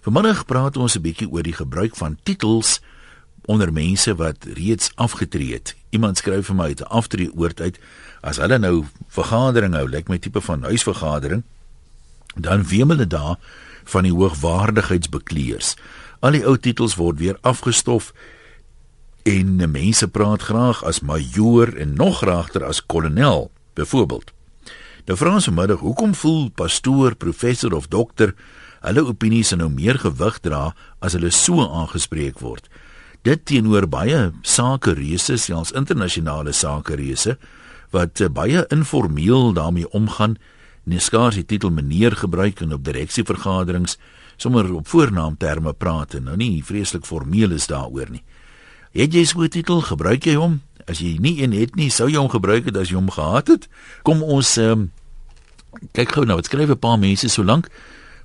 Vanmiddag praat ons 'n bietjie oor die gebruik van titels onder mense wat reeds afgetree het. Iemand skryf vir my uit 'n aftreeoord uit as hulle nou vergadering hou, lyk my tipe van huisvergadering, dan wemel dit daar van die hoogwaardigheidsbekleers. Al die ou titels word weer afgestof en mense praat graag as majoor en nog graagter as kolonel, byvoorbeeld. Nou vra ons vanmiddag, hoekom voel pastoor, professor of dokter hulle opinies nou meer gewig dra as hulle so aangespreek word. Dit teenoor baie sake reëse, selfs internasionale sake reëse wat uh, baie informeel daarmee omgaan, neskaars die titel meneer gebruik en op direksievergaderings sommer op voornaamterme praat en nou nie vreeslik formeel is daaroor nie. Het jy so 'n titel, gebruik jy hom? As jy nie een het nie, sou jy hom gebruik het as jy hom gehad het? Kom ons um, kyk gou nou, wat skryf 'n paar mense so lank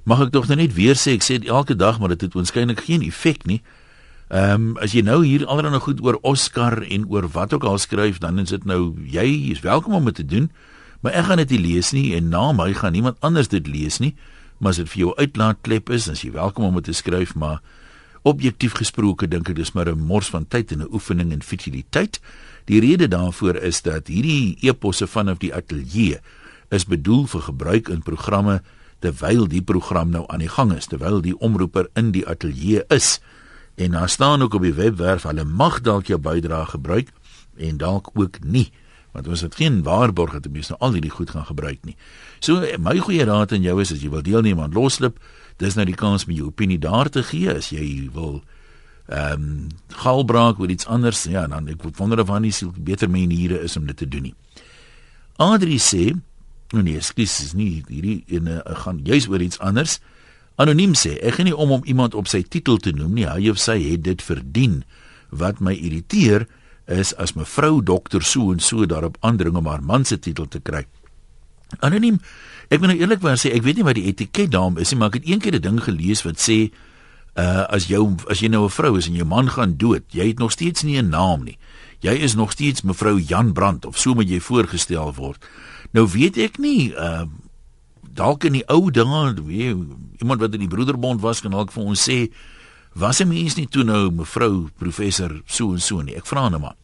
mag ek tog nou net weer sê ek sê elke dag maar dit het waarskynlik geen effek nie. Ehm um, as jy nou hier alreeds nog goed oor Oscar en oor wat ook al skryf dan is dit nou jy is welkom om dit te doen. Maar ek gaan dit nie lees nie en na my gaan niemand anders dit lees nie. Maar as dit vir jou uitlaatklep is, dan is jy welkom om dit te skryf, maar objektief gesproke dink ek dis maar 'n mors van tyd en 'n oefening in futiliteit. Die rede daarvoor is dat hierdie eposse vanaf die ateljee is bedoel vir gebruik in programme terwyl die program nou aan die gang is, terwyl die omroeper in die ateljee is. En daar staan ook op die webwerf hulle mag dalk jou bydrae gebruik en dalk ook nie, want ons het geen waarborg dat mense nou al hierdie goed gaan gebruik nie. So my goeie raad aan jou is as jy wil deelneem aan loslip, dis nou die kans om jou opinie daar te gee as jy wil ehm um, galbraak oor iets anders, ja, dan ek wonder of aan die beter maniere is om dit te doen nie. Adri sê Nou nee, skus, is nie hierdie ene eh, gaan juis oor iets anders. Anoniem sê, ek gaan nie om om iemand op sy titel te noem nie. Hy of sy het dit verdien. Wat my irriteer is as mevrou dokter so en so daarop aandring om haar man se titel te kry. Anoniem, ek moet nou eerlikwaar sê, ek weet nie wat die etiket daarom is nie, maar ek het eendag 'n ding gelees wat sê uh as jou as jy nou 'n vrou is en jou man gaan dood, jy het nog steeds nie 'n naam nie. Jy is nog steeds mevrou Jan Brandt of so moet jy voorgestel word. Nou weet ek nie, uh dalk in die ou dae, weet iemand wat in die broederbond was kan dalk vir ons sê was 'n mens nie toe nou mevrou professor so en so nie. Ek vra nou maar.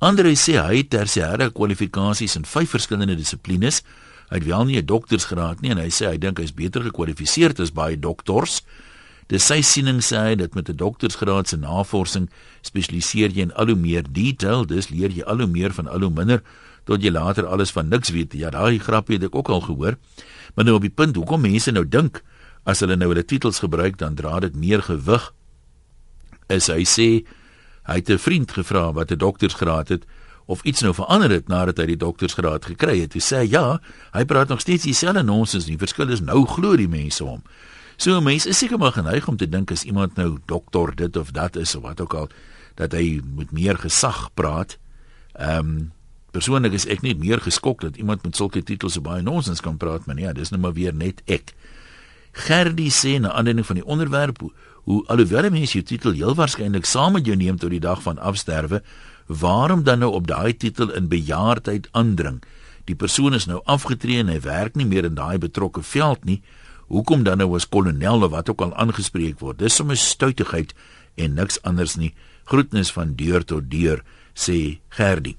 Andre sê hy het tersiêre kwalifikasies in vyf verskillende dissiplines. Hy het wel nie 'n doktorsgraad nie en hy sê hy dink hy is beter gekwalifiseerd as baie doktors. Dis sy siening sê hy dat met 'n doktorsgraad se navorsing spesialiseer jy in al hoe meer detail, dis leer jy al hoe meer van al hoe minder tot jy later alles van niks weet. Ja, daai grappie het ek ook al gehoor. Maar nou op die punt hoekom mense nou dink as hulle nou hulle titels gebruik dan dra dit meer gewig. Is hy sê hy het 'n vriend gevra wat 'n doktorsgraad het of iets nou verander het nadat hy die doktorsgraad gekry het. Hy sê ja, hy praat nog steeds dieselfde nonsens. Die verskil is nou glo die mense hom. So mense is seker maar geneig om te dink as iemand nou dokter dit of dat is of wat ook al dat hy met meer gesag praat. Ehm um, Persoonlik is ek net meer geskok dat iemand met sulke titels so baie nonsens kan praat, maar nee, dis nou maar weer net ek. Gerdie sê na aanleiding van die onderwerp hoe, hoe alhoewel mense jou titel heel waarskynlik saam met jou neem tot die dag van afsterwe, waarom dan nou op daai titel in bejaardheid aandring? Die persoon is nou afgetree en hy werk nie meer in daai betrokke veld nie. Hoekom dan nou as kolonel of wat ook al aangespreek word? Dis sommer stoutigheid en niks anders nie. Groetnis van deur tot deur sê Gerdie.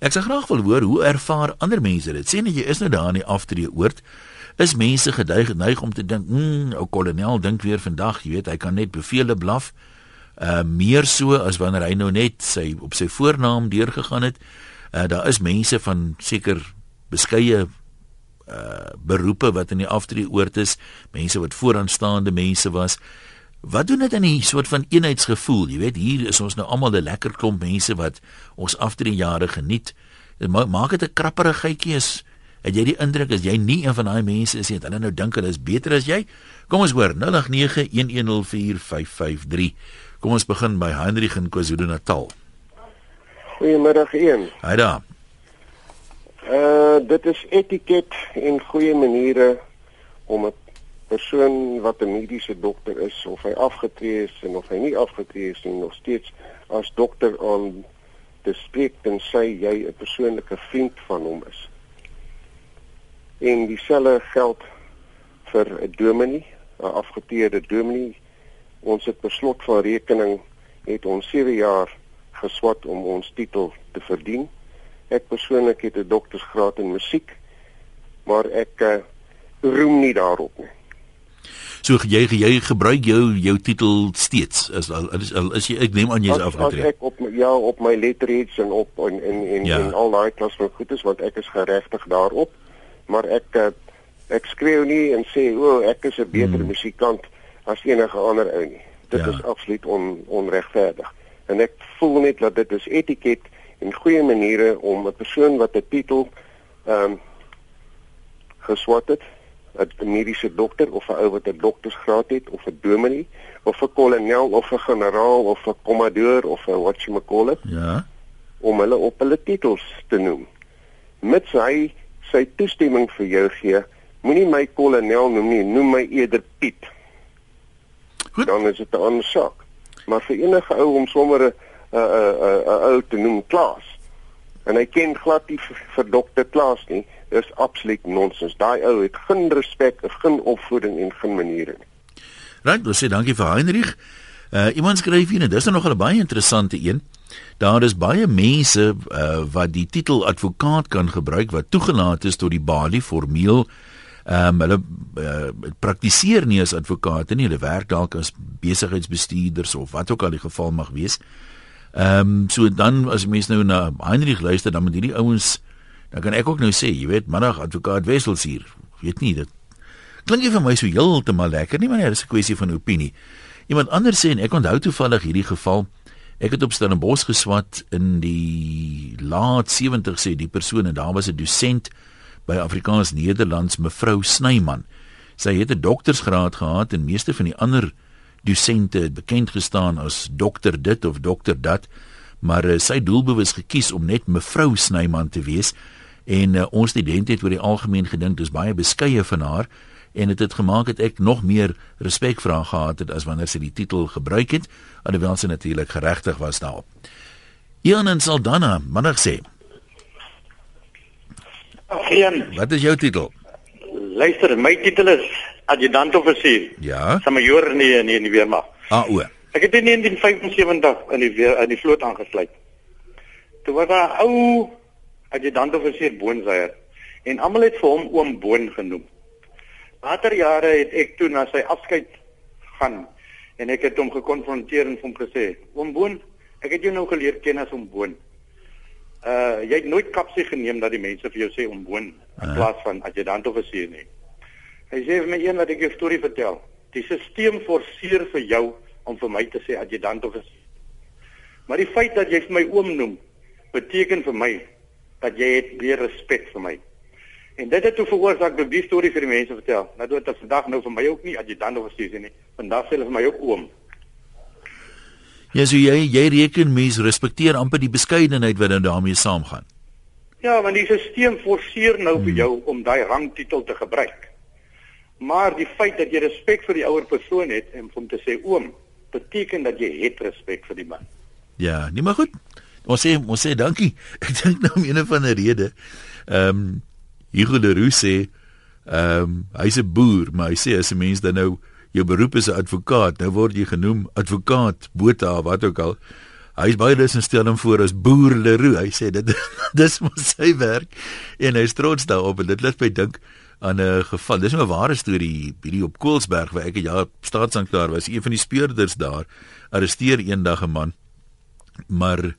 Ek sou graag wil hoor hoe ervaar ander mense dit. Sien jy is nou daar in die aftree oord. Is mense geduig geneig om te dink, "Hm, ou kolonel dink weer vandag, jy weet, hy kan net bevele blaf." Uh meer so as wanneer hy nou net sy op sy voornaam deurgegaan het. Uh daar is mense van seker beskeie uh beroepe wat in die aftree oord is, mense wat vooraanstaande mense was. Wat doen dit in 'n soort van eenheidsgevoel? Jy weet, hier is ons nou almal 'n lekker klomp mense wat ons afdrie jare geniet. Maak dit 'n krapperigheidjie is. Het jy die indruk as jy nie een van daai mense is nie, hulle nou dink hulle is beter as jy? Kom ons hoor 0891104553. Kom ons begin by Hendrik in KwaZulu-Natal. Goeiemiddag een. Haai daar. Uh dit is etiket en goeie maniere om 'n persoon wat 'n mediese dokter is of hy afgetree is en of hy nie afgetree is nie nog steeds as dokter aan te spreek en sê jy 'n persoonlike vriend van hom is. En dieselfde geld vir 'n dominee, 'n afgetrede dominee ons het beslot van rekening het ons 7 jaar geswat om ons titel te verdien. Ek persoonlik het 'n doktorsgraad in musiek, maar ek uh, roem nie daarop nie. So jy jy gebruik jou jou titel steeds as al is, al is jy ek neem aan jy is afgetree. As ek op ja op my letterheads en op en en en, ja. en al daai klas van goed is want ek is geregtig daarop, maar ek uh, ek skreeu nie en sê o, ek is 'n beter hmm. musikant as enige ander ou nie. Dit ja. is absoluut on, onregverdig. En ek voel net dat dit is etiket en goeie maniere om 'n persoon wat 'n titel ehm um, geswat het, 'n mediese dokter of 'n ou wat 'n doktorsgraad het of 'n dominee of 'n kolonel of 'n generaal of 'n kommandoor of 'n what you call it. Ja. om hulle op hulle titels te noem. Mits hy sy toestemming vir jou gee, moenie my kolonel noem nie, noem my eerder Piet. Goed. Dan is dit 'n ander saak. Maar vir enige ou om sommer 'n 'n 'n 'n ou te noem Klaas en hy ken glad nie vir, vir dokter Klaas nie, is absoluut nonsens. Daai ou het geen respek, geen opvoeding en geen maniere nie. Right, ons sê dankie vir Heinrich. Uh iemand skryf hier en dis nog 'n baie interessante een. Daar is baie mense uh wat die titel advokaat kan gebruik wat toegelaat is tot die Bali formeel ehm um, hulle uh, praktiseer nie as advokate nie, hulle werk dalk as besigheidsbestuurders of wat ook al die geval mag wees. Ehm um, so dan as mense nou na Heinrich luister dan met hierdie ouens dan kan ek ook nou sê, jy weet, middag advokaat Wessels hier. Weet nie dit. Klink nie vir my so heeltemal lekker nie, maar nee, dis 'n kwessie van opinie. Iemand anders sê en ek onthou toevallig hierdie geval Ek het op Stellenbosch geswat in die laat 70 sê die persoon en daar was 'n dosent by Afrikaans Nederlands mevrou Snyman. Sy het 'n doktorsgraad gehad en meeste van die ander dosente het bekend gestaan as dokter dit of dokter dat, maar uh, sy doelbewus gekies om net mevrou Snyman te wees en uh, ons studente het oor die algemeen gedink dis baie beskeie van haar en dit het, het gemaak het ek nog meer respek vir haar gehad het as wanneer sy die titel gebruik het, alhoewel sy natuurlik geregtig was daarop. Ian en Saldanha, manne sê Geen. Wat is jou titel? Luister, my titel is adjutant offisier. Ja. Samajoor in die in die, die weermag. Ah o. Ek het in 1975 in die weer in die vloot aangesluit. Toe was daar ou adjutant offisier Boonseier en almal het vir hom oom Boon genoem. Later jare het ek toe na sy afskeid gaan en ek het hom gekonfronteer en hom gesê: "Oom Boon, ek het jou nou geleer ken as oom Boon." uh jy het nooit kapsie geneem dat die mense vir jou sê om woon in plaas van adjutant offisier nie. Hy sê vir my een wat ek jou storie vertel. Die stelsel forceer vir jou om vir my te sê adjutant offisier. Maar die feit dat jy my oom noem, beteken vir my dat jy het weer respek vir my. En dit het toe veroorsaak dat die storie vir die mense vertel. Nou dit is vandag nou vir my ook nie adjutant offisier nie. Vandag sê hulle vir my ook oom. Ja, so jy jy reken mense respekteer amper die beskeidenheid wat dan daarmee saamgaan. Ja, want die stelsel forceer nou hmm. vir jou om daai rangtitel te gebruik. Maar die feit dat jy respek vir die ouer persoon het en om te sê oom, beteken dat jy het respek vir die man. Ja, nie maar goed. Ons sê ons sê dankie. Ek dink nou om een van die redes. Ehm um, Hugo de Roux sê ehm um, hy's 'n boer, maar hy sê as 'n mens dan nou jou beroep is 'n advokaat, nou word jy genoem advokaat, bota, wat ook al. Hy is baie lus en stel hom voor as boer Leroux. Hy sê dit dis mos sy werk en hy is trots daarop en dit laat my dink aan 'n geval. Dis 'n ware storie hierdie op Koelsberg waar ek 'n jaar staatsanklaer was. Een van die speurders daar arresteer eendag 'n man. Maar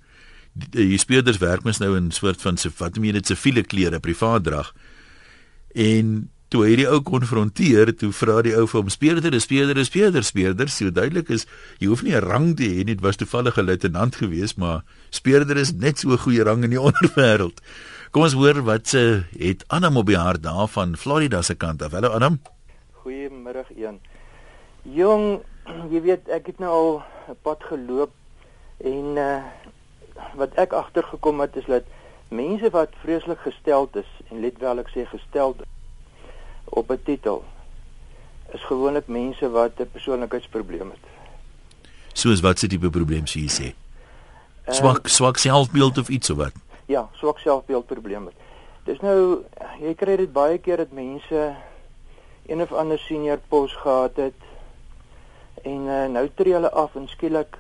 die, die speurders werk mens nou in 'n soort van se wat mense dit siviele klere, privaat drag. En toe hy die ou konfronteer, toe vra die ou vir hom speerder, speerder, speerder, speerder, so duidelik is jy hoef nie 'n rang te hê nie, dit was toevallig 'n luitenant geweest, maar speerder is net so 'n goeie rang in die onderwêreld. Kom ons hoor wat se het Anna Mobiar daar van Florida se kant af. Hallo Anna. Goeiemôre een. Jong, jy weet ek het nou al pad geloop en uh wat ek agtergekom het is dat mense wat vreeslik gesteld is en let wel ek sê gesteld op 'n titel is gewoonlik mense wat 'n persoonlikheidsprobleem het. Soos wat se tipe probleem sê jy sê? Swak uh, swak selfbeeld of iets of wat? Ja, swak selfbeeld probleme. Dis nou jy kry dit baie keer dat mense een of ander senior pos gehad het en uh, nou tree hulle af en skielik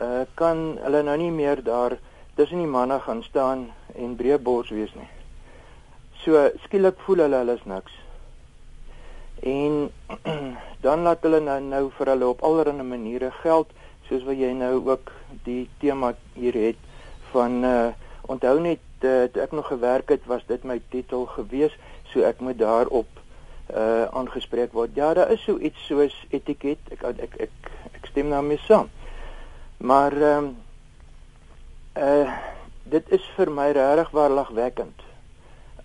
uh, kan hulle nou nie meer daar tussen die manne gaan staan en breë bors wees nie. So skielik voel hulle hulle is niks. En dan laat hulle nou nou vir hulle op allerlei maniere geld soos wat jy nou ook die tema hier het van uh onthou net uh, toe ek nog gewerk het was dit my titel gewees so ek moet daarop uh aangespreek word. Ja, daar is so iets soos etiket. Ek ek ek ek stem daarmee saam. Maar ehm um, uh dit is vir my regtig waarlagwekkend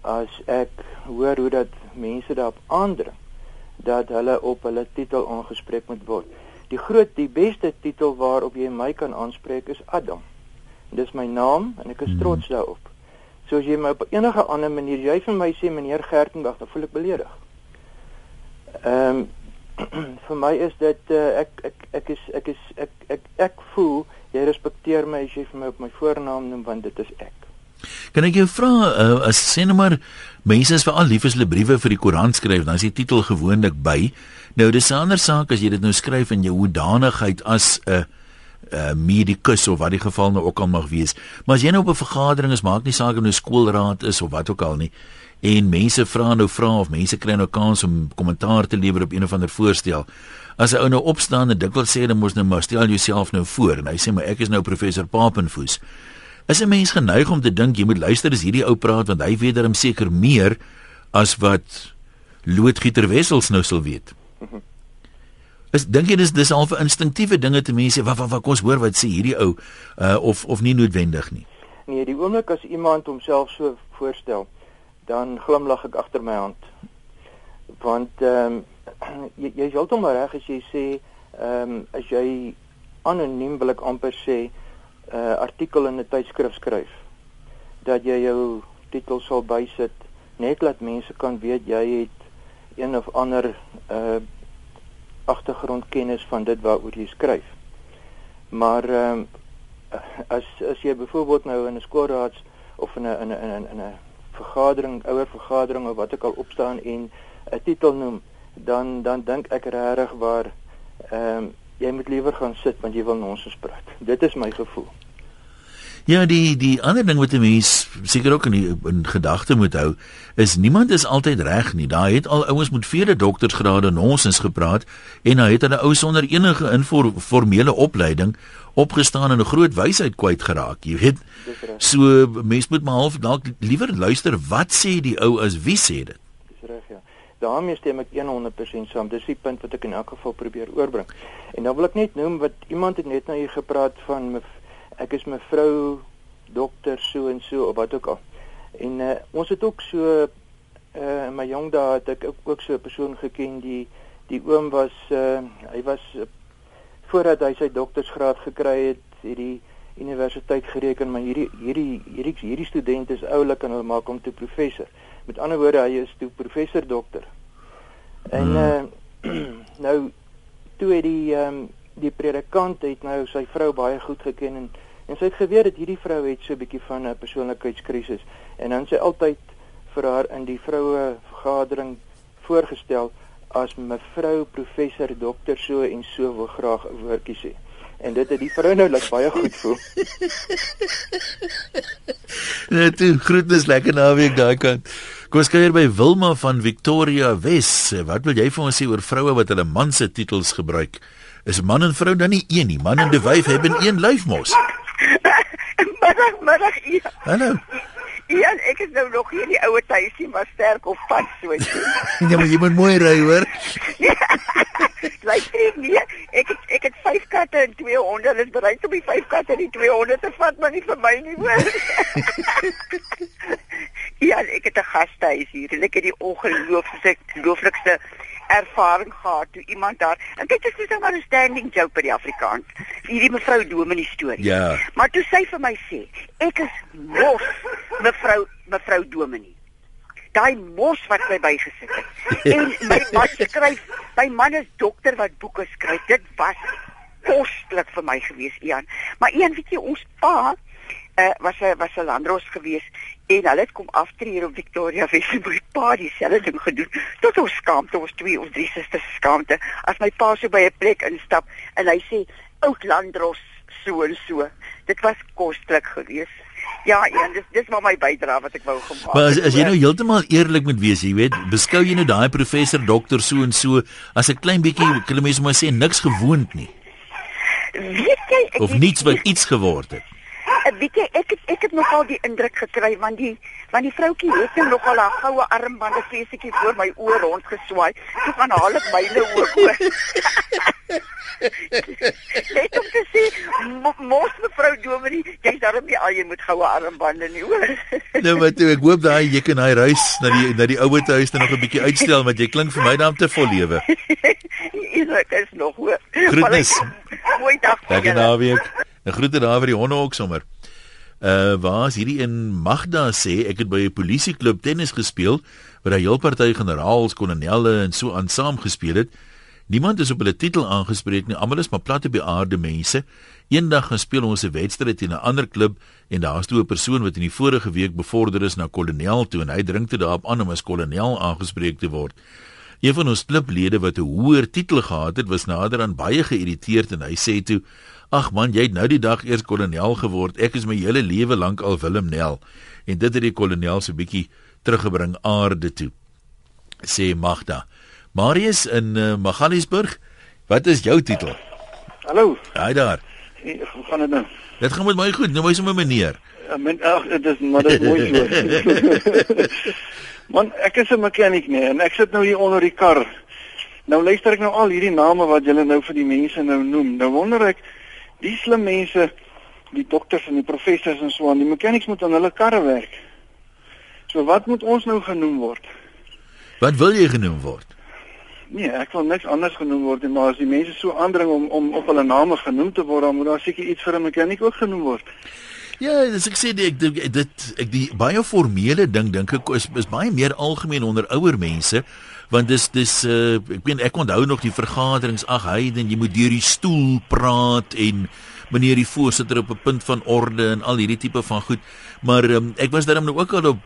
as ek hoor hoe dat mense daarop aandring dat hulle op hulle titel aangespreek moet word. Die groot die beste titel waarop jy my kan aanspreek is Adam. Dis my naam en ek is hmm. trots daarop. So as jy my op enige ander manier jy vir my sê meneer Gertenberg, dan voel ek beledig. Ehm um, vir my is dit uh, ek ek ek is ek is ek ek ek voel jy respekteer my as jy vir my op my voornaam noem want dit is ek. Kan ek jou vra uh, as sê nou maar mense is veral lief as hulle briewe vir die koerant skryf, dan is die titel gewoonlik by. Nou dis 'n ander saak as jy dit nou skryf in jou hoedanigheid as 'n uh, uh, medikus of wat die geval nou ook al mag wees. Maar as jy nou op 'n vergadering is, maak nie saak of nou skoolraad is of wat ook al nie en mense vra nou vra of mense kry nou kans om kommentaar te lewer op een of ander voorstel. As 'n ou nou opstaan en dikwels sê dan moet nou maar stel jouself nou voor en hy sê maar ek is nou professor Papenfoes. Is 'n mens geneig om te dink jy moet luister as hierdie ou praat want hy weet darem seker meer as wat loodgieter Wessels nou sal weet. Is dink jy dis dis al vir instinktiewe dinge te mense wat wat wat kos hoor wat sê hierdie ou uh, of of nie noodwendig nie. Nee, die oomblik as iemand homself so voorstel dan glimlag ek agter my hand. Want ehm um, jy jy is heeltemal reg as jy sê ehm um, as jy anoniem wil ek amper sê 'n uh, artikel in 'n tydskrif skryf dat jy jou titel sal bysit net laat mense kan weet jy het een of ander uh agtergrondkennis van dit waaroor jy skryf. Maar ehm um, as as jy byvoorbeeld nou in 'n skoolraads of in 'n in 'n in 'n vergadering, ouer vergadering of wat ook al opstaan en 'n titel noem, dan dan dink ek regtig waar ehm um, jy moet liewer gaan sit want jy wil nonsens praat. Dit is my gevoel. Ja, die die ander ding wat 'n mens seker ook in die, in gedagte moet hou, is niemand is altyd reg nie. Daar het al ouens met vele doktorsgrade nonsens gepraat en dan het hulle ou sonder enige informele opleiding opgestaan en 'n groot wysheid kwyt geraak. Jy weet. So mens moet maar half dalk liewer luister wat sê die ou as wie sê dit. Dis reg ja. daarmee stem ek 100% saam. Dis die punt wat ek in elk geval probeer oorbring. En dan wil ek net noem wat iemand het net nou hier gepraat van ek is mevrou dokter so en so of wat ook al. En uh, ons het ook so uh, in my jong dae het ek ook, ook so 'n persoon geken die die oom was uh, hy was uh, voordat hy sy doktorsgraad gekry het, hierdie universiteit gereken maar hierdie hierdie hierdie hierdie student is oulik en hulle maak hom toe professor. Met ander woorde hy is toe professor dokter. En hmm. uh, nou toe het die um, die predikant het nou sy vrou baie goed geken en En sy het geweet dat hierdie vrou het so 'n bietjie van 'n persoonlikheidskrisis en dan sy altyd vir haar in die vroue vergadering voorgestel as mevrou professor dokter so en so wil graag 'n woordjie sê. En dit het die vrou nou net baie goed voel. Net groetnis lekker naweek daai kant. Kom ons kyk by Wilma van Victoria Wes. Wat wil jy vir ons sê oor vroue wat hulle man se titels gebruik? Is man en vrou dan nie een nie? Man en die wyf het een lyf mos. Middag, middag. Ja. Hallo. Ja, ek is nou nog hier in die ouer huisie, maar sterk op pad so. ja, maar jy moet mooi ry, hoor. Lyk nie nie. Ek het, ek het 5 katte en 2 honde. Hulle is bereid om die 5 katte en die 2 honde te vat, maar nie vir my nie, hoor. ja, ek het 'n gastehuis hier en ek het die ongelooflikste ongelooflikste ervaring gehad toe iemand daar en dit is net maar 'n standing joke by die Afrikaans. Hierdie mevrou Dominee storie. Ja. Maar toe sy vir my sê, ek is mos mevrou mevrou Dominee. Daai mos wat sy bygesit het. En my man skryf, my man is dokter wat boeke skryf. Dit was koslik vir my gewees, Ian. Maar een weet jy ons pa uh, was 'n was 'n landros gewees en hulle het kom aftree hier op Victoria Wes en my pa dieselfde ding gedoen. Tot ons skaamte, ons twee of drie susters skaamte as my pa so by 'n plek instap en hy sê oud landros so en so. Dit was koslik geweest. Ja, en dis dis maar my bydrae wat ek wou gemaak. Maar as, as jy nou heeltemal eerlik moet wees, jy weet, beskou jy nou daai professor dokter so en so as 'n klein bietjie, kan mense maar sê niks gewoond nie. Weet jy, ek Of niets wat iets geword het. Uh, weet jy ek het, ek het nogal die indruk gekry want die want die vroutjie het net nogal haar goue armbande feesetjie voor my oor rond geswaai. Toe gaan haal ek myne ook oor. Net om te sê, mo- mos mevrou Dominee, jy's daarom nie al jy moet goue armbande nie, hoor. Nou wat ek hoop daai jy kan hy reis na die na die ouer huis dan nog 'n bietjie uitstel want jy klink vir my dan te vol lewe. Isak is nog hoor. Groetnis. Mooi dag. julle. naweek. 'n Groete daar vir die honde ook sommer. Uh waar is hierdie in Magda sê ek het by 'n polisieklub tennis gespeel waar 'n heel party generaals, kolonelle en so aan saam gespeel het. Niemand is op hulle titel aangespreek nie. Almal is maar platte beaarde mense. Eendag gaan speel ons 'n wedstryd teen 'n ander klub en daar's toe 'n persoon wat in die vorige week bevorder is na kolonel toe en hy dring toe daarop aan om as kolonel aangespreek te word. Een van ons klublede wat 'n hoër titel gehad het, was nader aan baie geïrriteerd en hy sê toe: "Ag man, jy het nou die dag eers kolonel geword. Ek is my hele lewe lank al Willem Nel." En dit het die kolonel so bietjie teruggebring aarde toe. Sê Magda. Marius in uh, Magaliesburg, wat is jou titel? Hallo, Haai daar. eh, hoe gaan dit nou? Dit gaan met my goed. Nou wys hom 'n meneer. Men, ag, dit is maar dit is mooi so. Man, ek is 'n mechanic nee en ek sit nou hier onder die kar. Nou luister ek nou al hierdie name wat julle nou vir die mense nou noem. Nou wonder ek die slim mense, die dokters en die professors en so aan, die mechanics moet aan hulle karre werk. So wat moet ons nou genoem word? Wat wil jy genoem word? Nee, ek wil niks anders genoem word nie, maar as die mense so aandring om om op hulle name genoem te word, dan moet daar seker iets vir 'n mechanic ook genoem word. Ja, dis ek sê die- ek dink dit ek die baie formele ding dink ek is, is baie meer algemeen onder ouer mense want dis dis uh, ek weet ek onthou nog die vergaderings ag hy dan jy moet deur die stoel praat en meneer die voorsitter op 'n punt van orde en al hierdie tipe van goed. Maar um, ek was daarom nou ook al op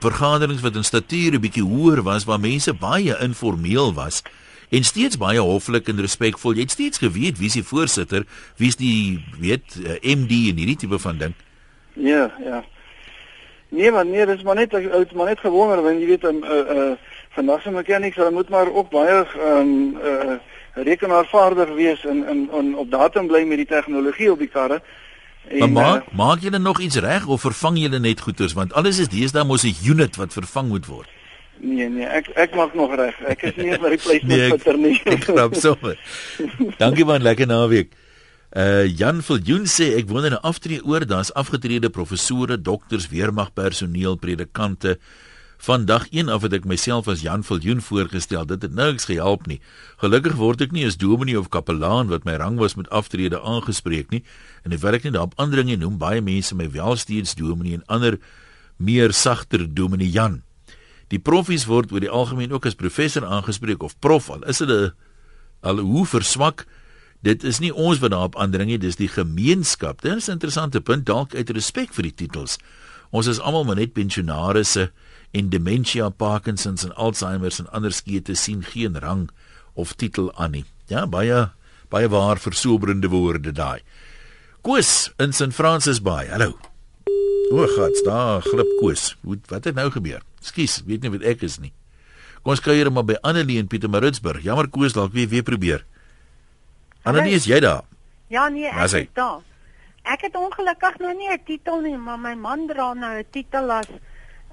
vergaderings wat in statuur 'n bietjie hoër was waar mense baie informeel was en steeds baie hoflik en respekvol jy het steeds geweet wie die voorsitter wie is die weet uh, MD en hierdie tipe van ding Ja, ja. Nee, maar nee, dis maar net ek het maar net gewonder want jy weet 'n uh, uh, vandag se mechanics, hulle moet maar ook baie ehm um, uh, rekenaarvaardig wees en en en op datum bly met die tegnologie op die karre. Maar maak maak julle nog iets reg of vervang julle net goeders want alles is deesdae mos 'n unit wat vervang moet word. Nee, nee, ek ek maak nog reg. Ek is nie 'n replacement Nee, ek- fitter nie. Ek grap sommer. Dankie man, lekker naweek. Uh Jan Viljoen sê ek wonder 'n aftree oor, daar's afgetrede professore, dokters, weermagpersoneel, predikante. Vandag 1 af het ek myself as Jan Viljoen voorgestel. Dit het niks gehelp nie. Gelukkig word ek nie as dominee of kapelaan wat my rang was met aftrede aangespreek nie. En ek werk nie daarop ander dinge noem baie mense my wel steeds dominee en ander meer sagter dominee Jan. Die profies word oor die algemeen ook as professor aangespreek of prof al is hulle al hoe verswak dit is nie ons wat daarop aandring nie dis die gemeenskap. Dit is 'n interessante punt dalk uit respek vir die titels. Ons is almal maar net pensionarisse en dementia parkinsons en alzheimers en ander skete sien geen rang of titel aan nie. Ja baie baie waar versoberende woorde daai. Koos in St Francis Bay hallo. O gats daar glip Koos. Hoe- wat het nou gebeur? Skus weet nie wat ek is nie. Kom ons kuier maar by Annelie in Pietermaritzburg. Jammer Koos, dalk weer weer probeer. Annelie, is jy daar? Ja nee, ek is daar. Ek het ongelukkig nou nie 'n titel nie, maar my man dra nou 'n titel as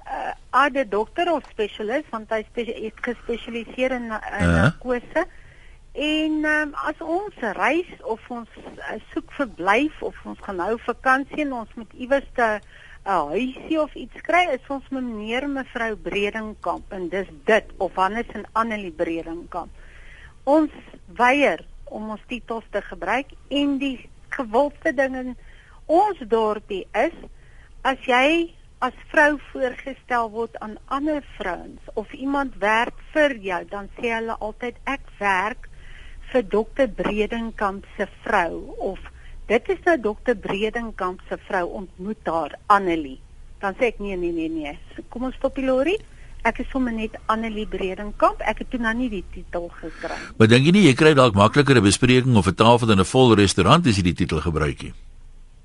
uh aarde dokter of spesialis want hy het gespesialiseer in, in Ja. narkose. En um, as ons reis of ons uh, soek verblyf of ons gaan nou vakansie en ons moet iewers 'n 'n huisie of iets kry, is ons meneer en mevrou Bredingkamp en dis dit of Hannes en Annelie Bredingkamp. Ons weier om ons titels te gebruik en die gewildste ding in ons dorpie is as jy as vrou voorgestel word aan ander vrouens of iemand werk vir jou, dan sê hulle altyd ek werk vir dokter Bredingkamp se vrou of dit is nou dokter Bredenkamp se vrou ontmoet haar Annelie. Dan sê ek nee nee nee nee. Kom ons stop die lorry. Ek is sommer net Annelie Bredenkamp. Ek het toe nou nie die titel gekry. Maar dink jy nie jy kry dalk makliker 'n bespreking of 'n tafel in 'n vol restaurant as jy die titel gebruik nie?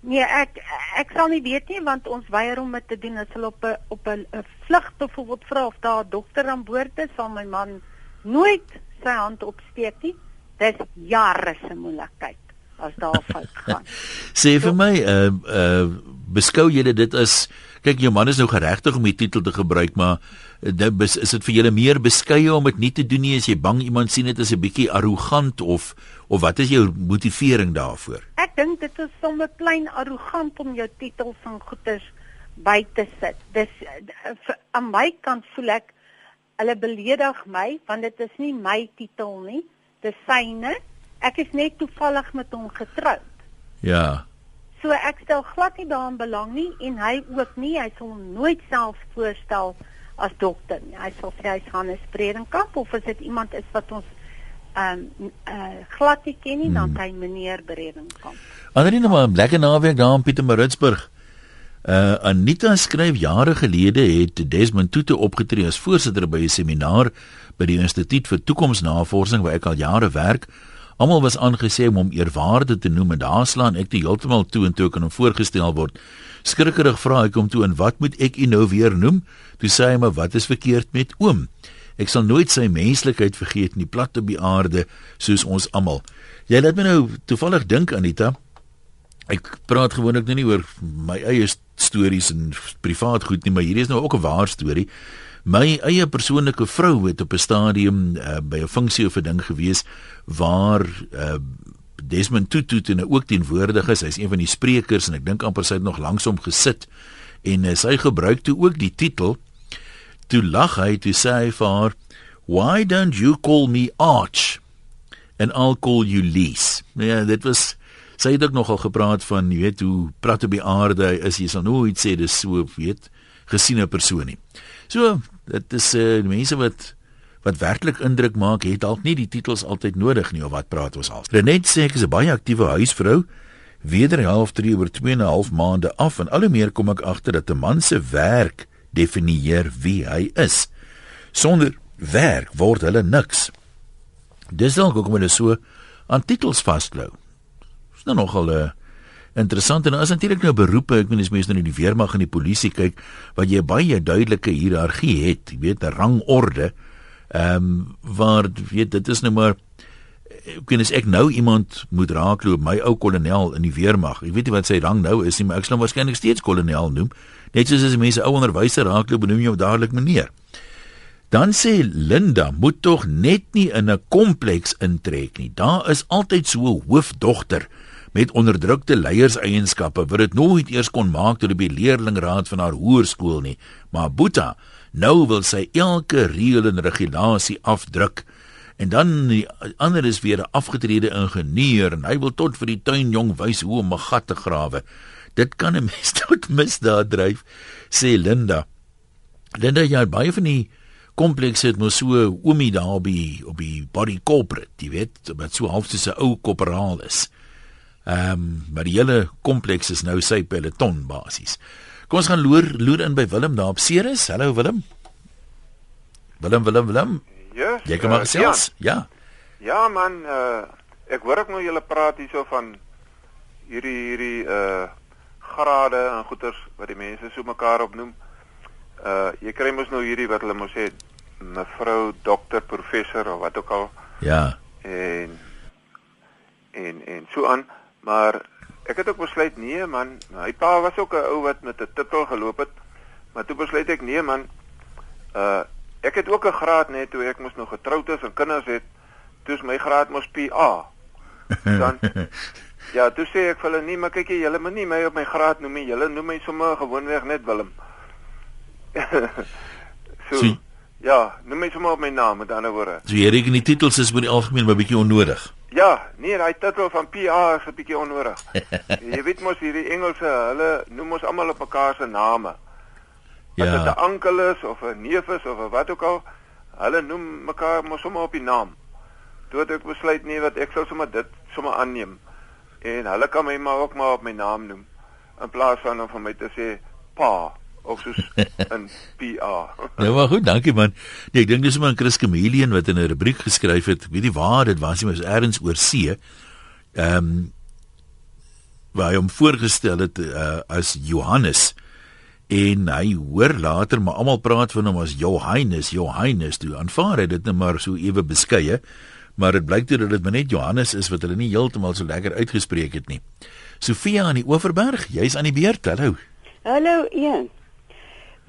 Nee, ek ek sal nie weet nie want ons weier om dit te doen as hulle op 'n op 'n vlug byvoorbeeld vra of daar 'n dokter aan boord is, sal my man nooit sy hand opsteek nie. Dis jare se moeilikheid as daar fout gaan. Sê vir my, uh uh beskou jy dit as kyk jou man is nou geregtig om die titel te gebruik, maar uh, dit is dit vir julle meer beskeie om dit nie te doen nie as jy bang iemand sien dit as 'n bietjie arrogant of of wat is jou motivering daarvoor? Ek dink dit is sommer klein arrogant om jou titels en goeders by te sit. Dis uh, aan my kant voel ek hulle beledig my want dit is nie my titel nie, dis syne. Ek is net toevallig met hom getroud. Ja. So ek stel glad nie daaraan belang nie en hy ook nie. Hy sal nooit self voorstel as dokter nie. Hy sal sê hy's Hannes Bredenkamp of as dit iemand is wat ons ehm um, uh, glad nie ken nie, hmm. dan hy meneer Bredenkamp. Anderin nou maar 'n lekker naweek daar in Pietermaritzburg. Uh Anita skryf jare gelede het Desmond Tutu opgetree as voorsitter by 'n seminar by die Instituut vir Toekomsnavorsing waar ek al jare werk. Almal was aangesê om hom eerwaarde te noem en daar slaan ek toe heeltemal toe en toe kan hom voorgestel word. Skrikkerig vra ek hom toe en wat moet ek u nou weer noem? Toe sê hy maar wat is verkeerd met oom? Ek sal nooit sy menslikheid vergeet nie, plat op die aarde soos ons almal. Jy laat my nou toevallig dink Anita. Ek praat gewoonlik nou nie oor my eie stories en privaat goed nie, maar hierdie is nou ook 'n waar storie. My eie persoonlike vrou het op 'n stadium uh, by 'n funksie of 'n ding gewees waar uh, Desmond Tutu en ook teenwoordig is. Hy's een van die sprekers en ek dink amper sy het nog langs hom gesit en uh, sy gebruik toe ook die titel toe lag hy toe sê hy vir haar why don't you call me Arch and I'll call you Lease. Ja, dit was sy het ook nogal gepraat van jy weet hoe plat op die aarde is jy sal nooit sê dis so weet gesiene persoon nie. So, dit is uh, mense wat wat werklik indruk maak, het dalk nie die titels altyd nodig nie of wat praat ons al. Renet sê ek is 'n baie aktiewe huisvrou. Wederhalf 3 oor 2 en 'n half maande af en al hoe meer kom ek agter dat 'n man se werk definieer wie hy is. Sonder werk word hulle niks. Dis dalk hoekom hulle so aan titels vasklou. Is nou nogal 'n uh, interessant en as natuurlik nou beroepe, ek meen as mense nou in die weermag en die polisie kyk, wat jy baie duidelike hiërargie het, jy weet 'n rangorde. Ehm um, waar weet dit is nou maar ek weet as ek nou iemand moet raakloop, my ou kolonel in die weermag. Ek weet nie wat sy rang nou is nie, maar ek sal hom waarskynlik steeds kolonel noem. Net soos as mense ou onderwyser raakloop, noem jy hom dadelik meneer. Dan sê Linda, moet tog net nie in 'n kompleks intrek nie. Daar is altyd so 'n hoofdogter met onderdrukte leierseienskappe wat dit nooit eers kon maak tot die leerlingraad van haar hoërskool nie. Maar Boeta, nou wil sy elke reël en regulasie afdruk. En dan die ander is weer 'n afgetrede ingenieur en hy wil tot vir die tuinjong wys hoe om 'n gat te grawe. Dit kan 'n mens tot misdaad dryf, sê Linda. Linda jy baie van die kompleks het mos so oomie daar die op die body corporate, jy weet, wat so half soos 'n ou korporaal is. Ehm um, maar die hele kompleks is nou sy peloton basies. Kom ons gaan loer loer in by Willem daar op Ceres. Hallo Willem. Willem Willem Willem. Ja. Jy kom maar uh, selfs. Ja. Ja man, uh, ek hoor ek nou julle praat hierso van hierdie hierdie uh grade en goeters wat die mense so mekaar opnoem. Uh jy kry mos nou hierdie wat hulle mos sê mevrou dokter professor of wat ook al. Ja. En en en so aan. Maar ek het ook besluit nee man, my pa was ook 'n ou wat met 'n titel geloop het. Maar toe besluit ek nee man. Uh ek het ook 'n graad net toe ek mos nog getroud is en kinders het. Toe is my graad mos PA. Dan Ja, toe sê ek vir hulle nee, maar kyk jy, julle moet nie my op my graad noem nie. Julle noem my sommer gewoonweg net Willem. so, so Ja, noem my sommer op my naam met ander woorde. So jy reken die titels is oor die algemeen 'n bietjie onnodig. Ja, nee, daai titel van PA is 'n bietjie onnodig. jy weet mos hierdie Engelse, hulle noem ons almal op mekaar se name. Ja. As dit 'n oom is of 'n neef is of wat ook al, hulle noem mekaar mos sommer op die naam. Toe het ek besluit nee, wat ek sou sommer dit sommer aanneem. En hulle kan my maar ook maar op my naam noem in plaas van om vir my te sê pa of soos in PA. Nou maar goed, dankie man. Nee, ek dink dis maar 'n Chris Chameleon wat in 'n rubriek geskryf het. Ek weet nie waar dit was nie, maar is eers oor see. Ehm um, waar hy hom voorgestel het uh, as Johannes en hy hoor later maar almal praat van hom as Johannes, Johannes. Toe aanvaar hy dit net maar so ewe beskeie, maar dit blyk toe dat dit net Johannes is wat hulle nie heeltemal so lekker uitgespreek het nie. Sofia aan die Oeverberg, jy's aan die beurt. Hallo. Hallo Ian.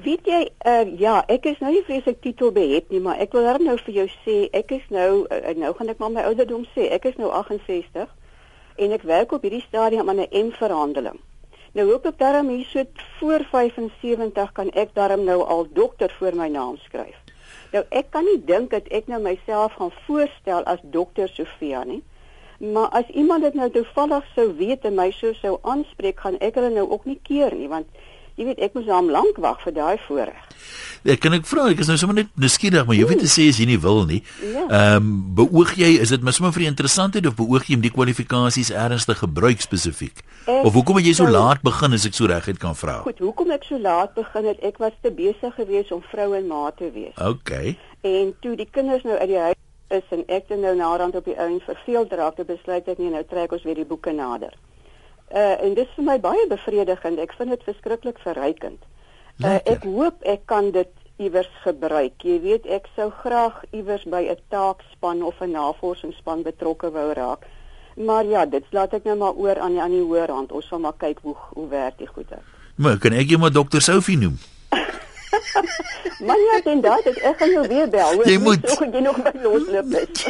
Weet jy, uh, ja, ek is nou nie vreeslik titel behep nie, maar ek wil dan nou vir jou sê, ek is nou uh, nou gaan ek maar my ouderdom sê, ek is nou 68 en ek werk op hierdie stadium aan 'n M-verhandeling. Nou hoop ek daarom hier so voor 75 kan ek daarom nou al dokter voor my naam skryf. Nou ek kan nie dink dat ek nou myself gaan voorstel as dokter Sofia nie. Maar as iemand dit nou toevallig sou weet en my so sou aanspreek, gaan ek hulle nou ook nie keer nie, want jy weet ek moes hom lank wag vir daai voorreg. Ek kan ek vra, ek is nou sommer net nuuskierig, maar jy weet te sê as jy nie wil nie. Ja. Ehm um, beoog jy is dit maar vir die interessantheid of beoog jy om die kwalifikasies ernstig gebruik spesifiek? Ek Of hoekom het jy so laat begin as ek so reguit kan vra? Goed, hoekom ek so laat begin het, ek was te besig geweest om vrou en ma te wees. Okay. En toe die kinders nou uit die huis is en ek dan nou naderhand op die ouens verveeld raak, het besluit ek nee, nou trek ons weer die boeke nader. Uh en dit is vir my baie bevredigend. Ek vind dit verskriklik verrykend. Uh ek hoop ek kan dit iewers gebruik. Jy weet, ek sou graag iewers by 'n taakspan of 'n navorsingsspan betrokke wou raak. Maar ja, dit laat ek nou maar oor aan die aan die hoër hand. Ons sal maar kyk hoe hoe werk die goed uit. Maar kan ek jou maar dokter Sophie noem? Maar ja, dan daai dit ek gaan jou weer bel. hoor. Jy moet. So jy nog by losloop is.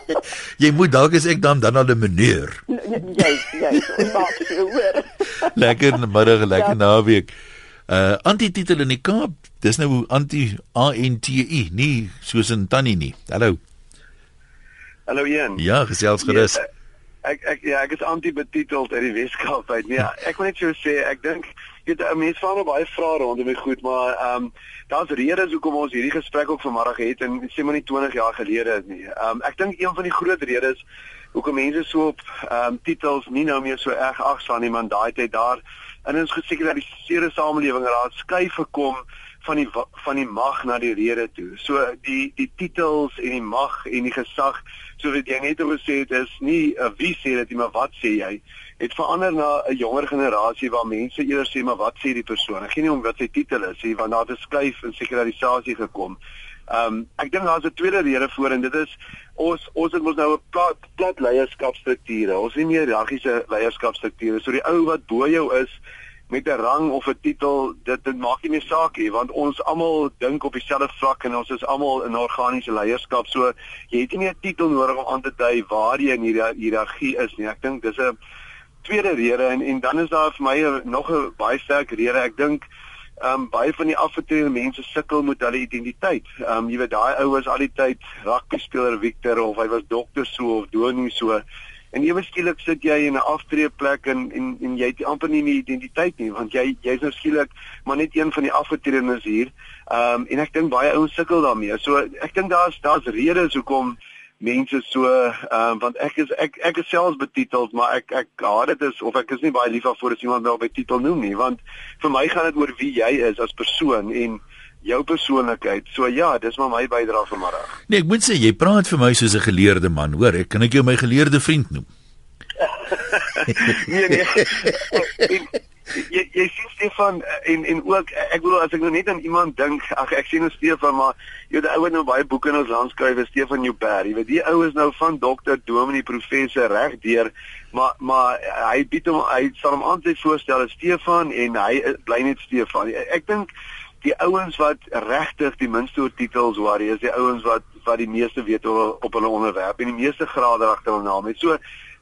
jy moet dalk as ek dan dan al 'n meneer. jy jy ons maak so hoor. Lekker middag, lekker Ja. naweek. Uh antititel in die Kaap. Dis nou anti A N T I, nie soos in tannie nie. Hallo. Hallo Ian. Ja, gesels gerus. Ja, ek ek ja, ek is anti-betiteld uit die Weskaap uit. Nee, ek wil net so sê, ek dink jy weet 'n mens vra nou baie vrae rondom die goed, maar ehm um, daar's redes hoekom ons hierdie gesprek ook vanmiddag het en sê maar nie 20 jaar gelede is nie. Ehm um, ek dink een van die groot redes hoekom mense so op ehm um, titels nie nou meer so erg agslaan nie, want daai tyd daar in ons gesekulariseerde samelewing raad skuif gekom van die van die mag na die rede toe. So die die titels en die mag en die gesag, so wat jy net oor gesê het, is nie uh, wie sê dit nie, maar wat sê jy? Het verander na 'n jonger generasie waar mense eerder sê maar wat sê die persoon? Ek gee nie om wat sy titel is nie, want daar het 'n skuif in sekularisasie gekom. Ehm um, ek dink daar's 'n tweede rede voor en dit is ons ons het mos nou 'n plat plat leierskapstrukture. Ons het nie meer hiërargiese leierskapstrukture. So die ou wat bo jou is met 'n rang of 'n titel, dit dit maak nie meer saak nie want ons almal dink op dieselfde vlak en ons is almal in organiese leierskap. So jy het nie meer 'n titel nodig om aan te dui waar jy in hierdie hiërargie is nie. Ek dink dis 'n tweede rede en en dan is daar vir my nog 'n baie sterk rede. Ek dink ehm um, baie van die afgetrede mense sukkel met hulle identiteit. Ehm um, jy weet daai ou was al die tyd rugby speler Victor of hy was dokter so of dominee so. En ewe skielik sit jy in 'n aftreeplek en en en jy het amper nie 'n identiteit nie want jy jy's nou skielik maar net een van die afgetredenes hier. Ehm um, en ek dink baie ouens sukkel daarmee. So ek dink daar's daar's redes hoekom mense so ehm um, want ek is ek ek is selfs betiteld maar ek ek haat dit is of ek is nie baie lief daarvoor as iemand my op 'n titel noem nie want vir my gaan dit oor wie jy is as persoon en jou persoonlikheid. So ja, dis maar my bydrae vanmiddag. Nee, ek moet sê jy praat vir my soos 'n geleerde man, hoor. Ek kan ek jou my geleerde vriend noem. nee nee. en, jy jy sien Stefan en en ook ek bedoel as ek nou net aan iemand dink, ag ek sien nou Stefan maar jy weet die ou wat nou baie boeke in ons land skryf Stefan Joubert. Jy weet die ou is nou van dokter, dominee, professor reg deur, maar maar hy bied hom hy sal hom aan sy voorstel as Stefan en hy is- bly net Stefan. Ek dink die ouens wat regtig die minste oor titels worry is die ouens wat wat die meeste weet oor op hulle onderwerp en die meeste grade agter hulle naam het. So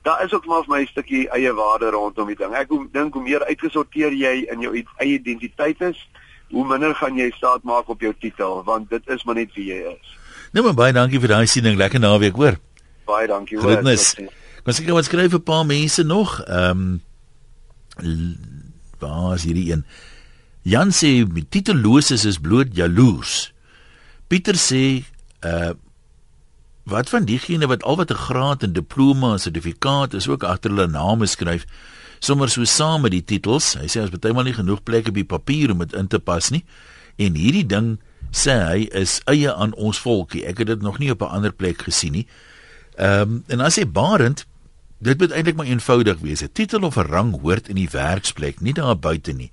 daar is ook maar vir my 'n stukkie eie waarde rondom die ding. Ek dink hoe meer uitgesorteer jy in jou eie identiteit is, hoe minder gaan jy staat maak op jou titel want dit is maar net wie jy is. Nou maar baie dankie vir daai siening. Lekker naweek, hoor. Baie dankie hoor. Groetnis. Sien. Kom seker wat skryf 'n paar mense nog. Ehm um, waar is hierdie een? Jan sê titelloses is bloot jaloers. Pieter sê uh wat van diegene wat al wat 'n graad en diploma en sertifikaat is ook agter hulle name skryf sommer so saam met die titels. Hy sê as baie maal nie genoeg plek op die papier om dit in te pas nie. En hierdie ding sê hy is eie aan ons volkie. Ek het dit nog nie op 'n ander plek gesien nie. Ehm um, en as hy Barend dit moet eintlik maar eenvoudig wees. 'n Titel of 'n rang hoort in die werksplek, nie daar buite nie.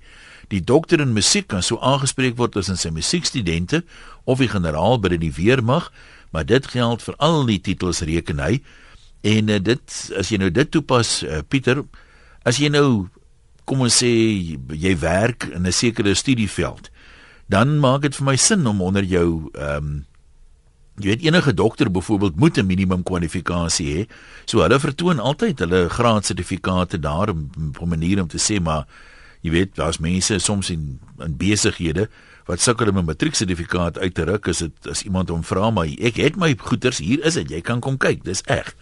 Die dokter in musiek kan so aangespreek word as in sy musiekstudente of die generaal by die weermag, maar dit geld vir al die titels reken hy. En uh, dit as jy nou dit toepas, uh, Pieter, as jy nou kom ons sê jy werk in 'n sekere studieveld, dan maak dit vir my sin om onder jou ehm um, jy weet enige dokter byvoorbeeld moet 'n minimum kwalifikasie hê. So hulle vertoon altyd hulle graadsertifikate daar op 'n manier om te sê maar jy weet daar's mense soms in in besighede wat sukkel om 'n matrieksertifikaat uit te ruk as dit as iemand hom vra maar ek het my goeders hier is dit jy kan kom kyk dis reg.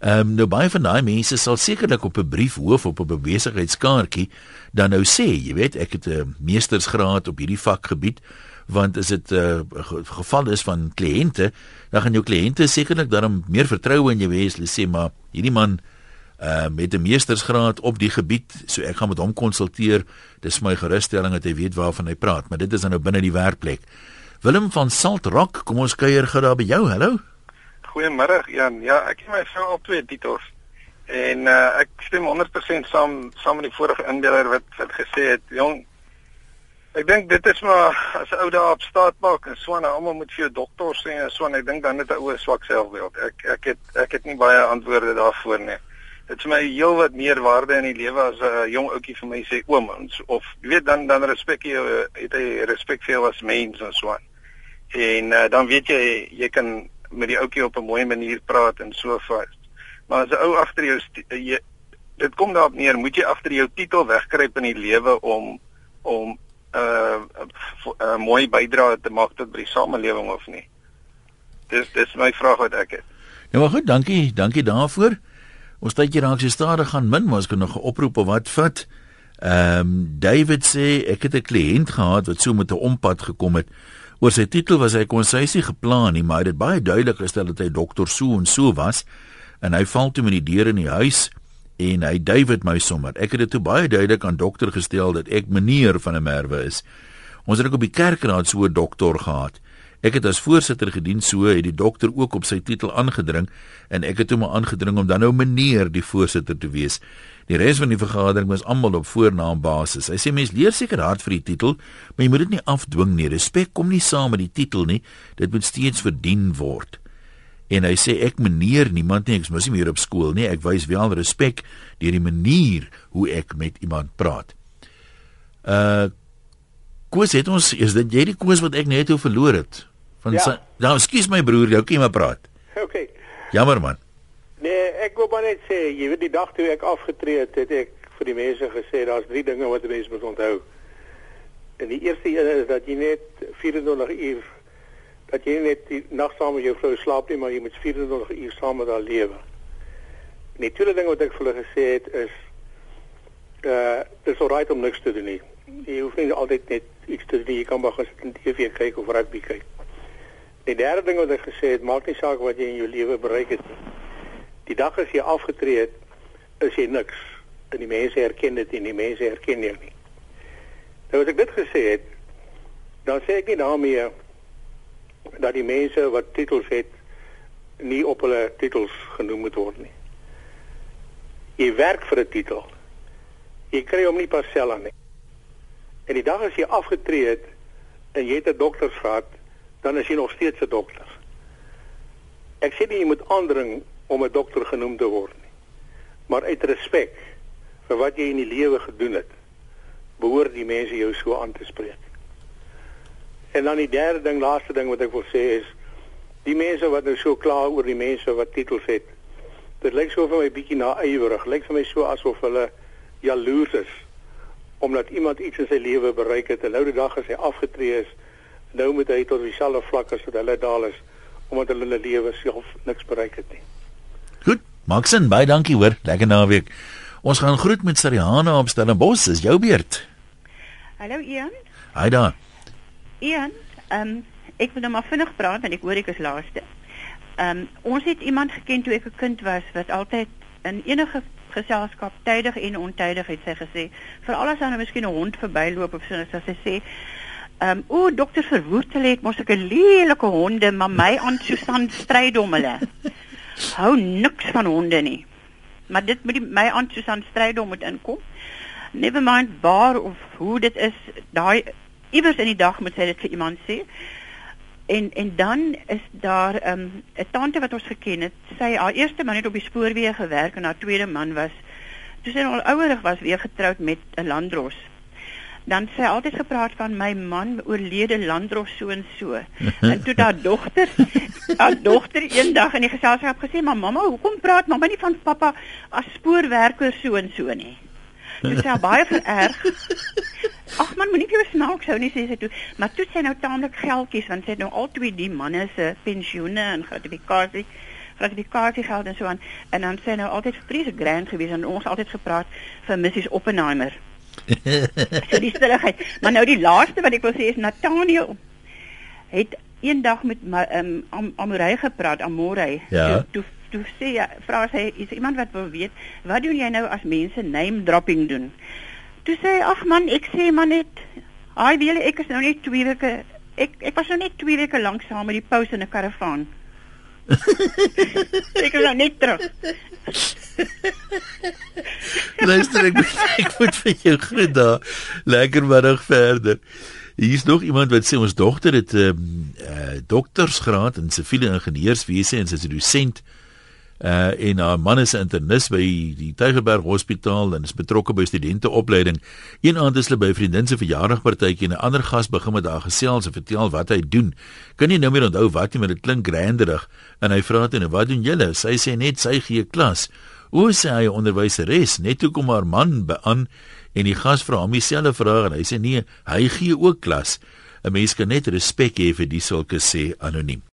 Ehm um, nou baie van daai mense sal sekerlik op 'n brief hoof op 'n besigheidskaartjie dan nou sê jy weet ek het 'n meestersgraad op hierdie vakgebied want as dit 'n uh, geval is van kliënte, dan gaan jou kliënte sekerlik daarom meer vertroue in jou hê as hulle sê maar hierdie man uh met 'n meestersgraad op die gebied, so ek gaan met hom konsulteer. Dis my gerusstelling dat hy weet waarvan hy praat, maar dit is nou binne die werkplek. Willem van Saltrock, kom ons kuier gou daar by jou. Hallo. Goeiemôre Jan. Ja, ek het my vrou op twee titels. En uh ek stem 100% saam saam met die vorige inbeller wat wat gesê het, jong, Ek dink dit is maar as 'n ou daar op staat maak en so en almal moet vir jou dokter sê en so en ek dink dan het 'n ou swak selfbeeld. Ek ek het ek het nie baie antwoorde daarvoor nie. Dit is my heel wat meer waarde in die lewe as 'n jong ouetjie vir my sê oom of jy weet dan dan respek jy het hy respek vir as mens en so aan. En uh, dan weet jy jy kan met die ouetjie op 'n mooi manier praat en so voort. Maar as 'n ou agter jou jy, dit kom daarop neer, moet jy agter jou titel wegkruip in die lewe om om uh, uh mooi bydra te maak tot by die samelewing of nie. Dis dis my vraag wat ek het. Nou maar goed, dankie, dankie daarvoor. Ons tydjie raak so stadig gaan min, maar ons kan nog 'n oproep of wat vat. Ehm um, David sê ek het 'n kliënt gehad wat so met 'n ompad gekom het. Oor sy titel was hy konsensie geplan nie, maar dit baie duidelik gestel dat hy dokter so en so was en hy val toe met die deur in die huis en hy David my sommer. Ek het dit toe baie duidelik aan dokter gestel dat ek meneer van 'n merwe is. Ons het ook op die kerkraad so 'n dokter gehad. Ek het as voorsitter gedien so het die dokter ook op sy titel aangedring en ek het hom aangedring om dan nou meneer die voorsitter te wees. Die res van die vergadering was almal op voornaambasis. Hy sê mense leer seker hard vir die titel, maar jy moet dit nie afdwing nie. Respek kom nie saam met die titel nie. Dit moet steeds verdien word en hy sê ek meneer niemand nie ek mos nie meer op skool nie ek wys wel respek deur die manier hoe ek met iemand praat. Uh Koos het ons is dit jy die koos wat ek net hoe verloor het van ja. nou ekskuus my broer jou kan maar praat. OK. Jammer man. Nee, ek wou maar net sê jy weet die dag toe ek afgetree het het ek vir die mense gesê daar's drie dinge wat mense moet onthou. En die eerste een is dat jy net 24 uur dat jy net die nag saam met jou vrou slaap nie, maar jy moet 24 uur saam met haar lewe. En die tweede ding wat ek vir hulle gesê het is uh dit is alright om niks te doen nie. Jy hoef nie altyd net iets te doen, jy kan maar gesit en TV kyk of rugby kyk. Die derde ding wat ek gesê het, maak nie saak wat jy in jou lewe bereik het nie. Die dag as jy afgetree het, is jy niks. En die mense herken dit en die mense herken jou nie. Nou as ek dit gesê het, dan sê ek nie daarmee dat die mense wat titels het nie op hulle titels genoem moet word nie. Jy werk vir 'n titel. Jy kry hom nie parcel aan nie. En die dag as jy afgetree het en jy het 'n doktersgraad, dan is jy nog steeds 'n dokter. Ek sê nie jy moet aandring om 'n dokter genoem te word nie. Maar uit respek vir wat jy in die lewe gedoen het, behoort die mense jou so aan te spreek. En dan die derde ding, laaste ding wat ek wil sê is die mense wat nou so kla oor die mense wat titels het. Dit lyk so vir my bietjie naïwerig. Lyk vir my so asof hulle jaloers is omdat iemand iets in sy lewe bereik het en nou die dag as hy afgetree is, nou moet hy tot dieselfde vlak as wat hulle daal is omdat hulle hulle lewe self niks bereik het nie. Goed, Maxen, baie dankie hoor. Lekker naweek. Ons gaan groet met Sariana op Stellenbosch. Is jou beurt. Hallo Ian. Haai daar. Ian, ehm um, ek wil nou maar vinnig praat want ek hoor ek is laaste. ehm um, ons het iemand geken toe ek 'n kind was wat altyd in enige geselskap tydig en ontydig het sy gesê veral as daar nou miskien 'n hond verbyloop of so as sy sê ehm um, o dokter Verwoertel het mos 'n lelike honde maar my aan Susan stryd om hulle hou niks van honde nie maar dit moet die, my aan Susan stryd om moet inkom never mind waar of hoe dit is daai iewers in die dag moet sy dit vir iemand sê En en dan is daar 'n um, 'n tante wat ons geken het. Sy haar eerste man het op die spoorweë gewerk en haar tweede man was toe sy al ouerig was weer getroud met 'n landros. Dan sy altyd gepraat van my man oorlede landros so en so. en toe haar dogter haar dogter eendag in die geselskap gesê, "Maar mamma, hoekom praat mamma nie van pappa as spoorwerker so en so nie?" Dit is baie vererg. Ag man, moenie vir snaaks hou nie sê sy toe, maar toe sy nou taamlik geldjies want sy het nou al twee die manne se pensioene en gratifikasie gratifikasie geld en so aan en dan sê nou altyd vreeslik grand gewees en ons altyd gepraat vir Mrs Oppenheimer. So die stilligheid. Maar nou die laaste wat ek wil sê is Nathaniel het eendag met um, am, Amorey gepraat, Amorey. Ja. Toe, toe toe sê vra sy is iemand wat wil weet, wat doen jy nou as mense name dropping doen? Toe sê ag man, ek sê maar net, "Ai, weet jy, ek is nou net 2 weke ek ek was nou net 2 weke lank saam met die pous in 'n karavaan." ek is nou net terug. Luister ek ek moet vir jou groet daar. Lekker middag verder. Hier is nog iemand wat sê ons dogter het 'n uh, uh, doktorsgraad in siviele ingenieurswese en sy is dosent uh en haar man is 'n internis by die Tygerberg Hospitaal en is betrokke by studenteopleiding. Een aand is hulle by vriendin se verjaardagpartytjie en 'n ander gas begin met haar gesels en vertel wat hy doen. Kan nie nou meer onthou wat nie, maar dit klink granderig en hy vra toe nou wat doen julle? Sy sê net sy gee klas. O, sê hy onderwyseres, net toe kom haar man aan en die gas vra hom dieselfde vraag en hy sê nee, hy gee ook klas. 'n Mens kan net respek hê vir die sulke sê anoniem.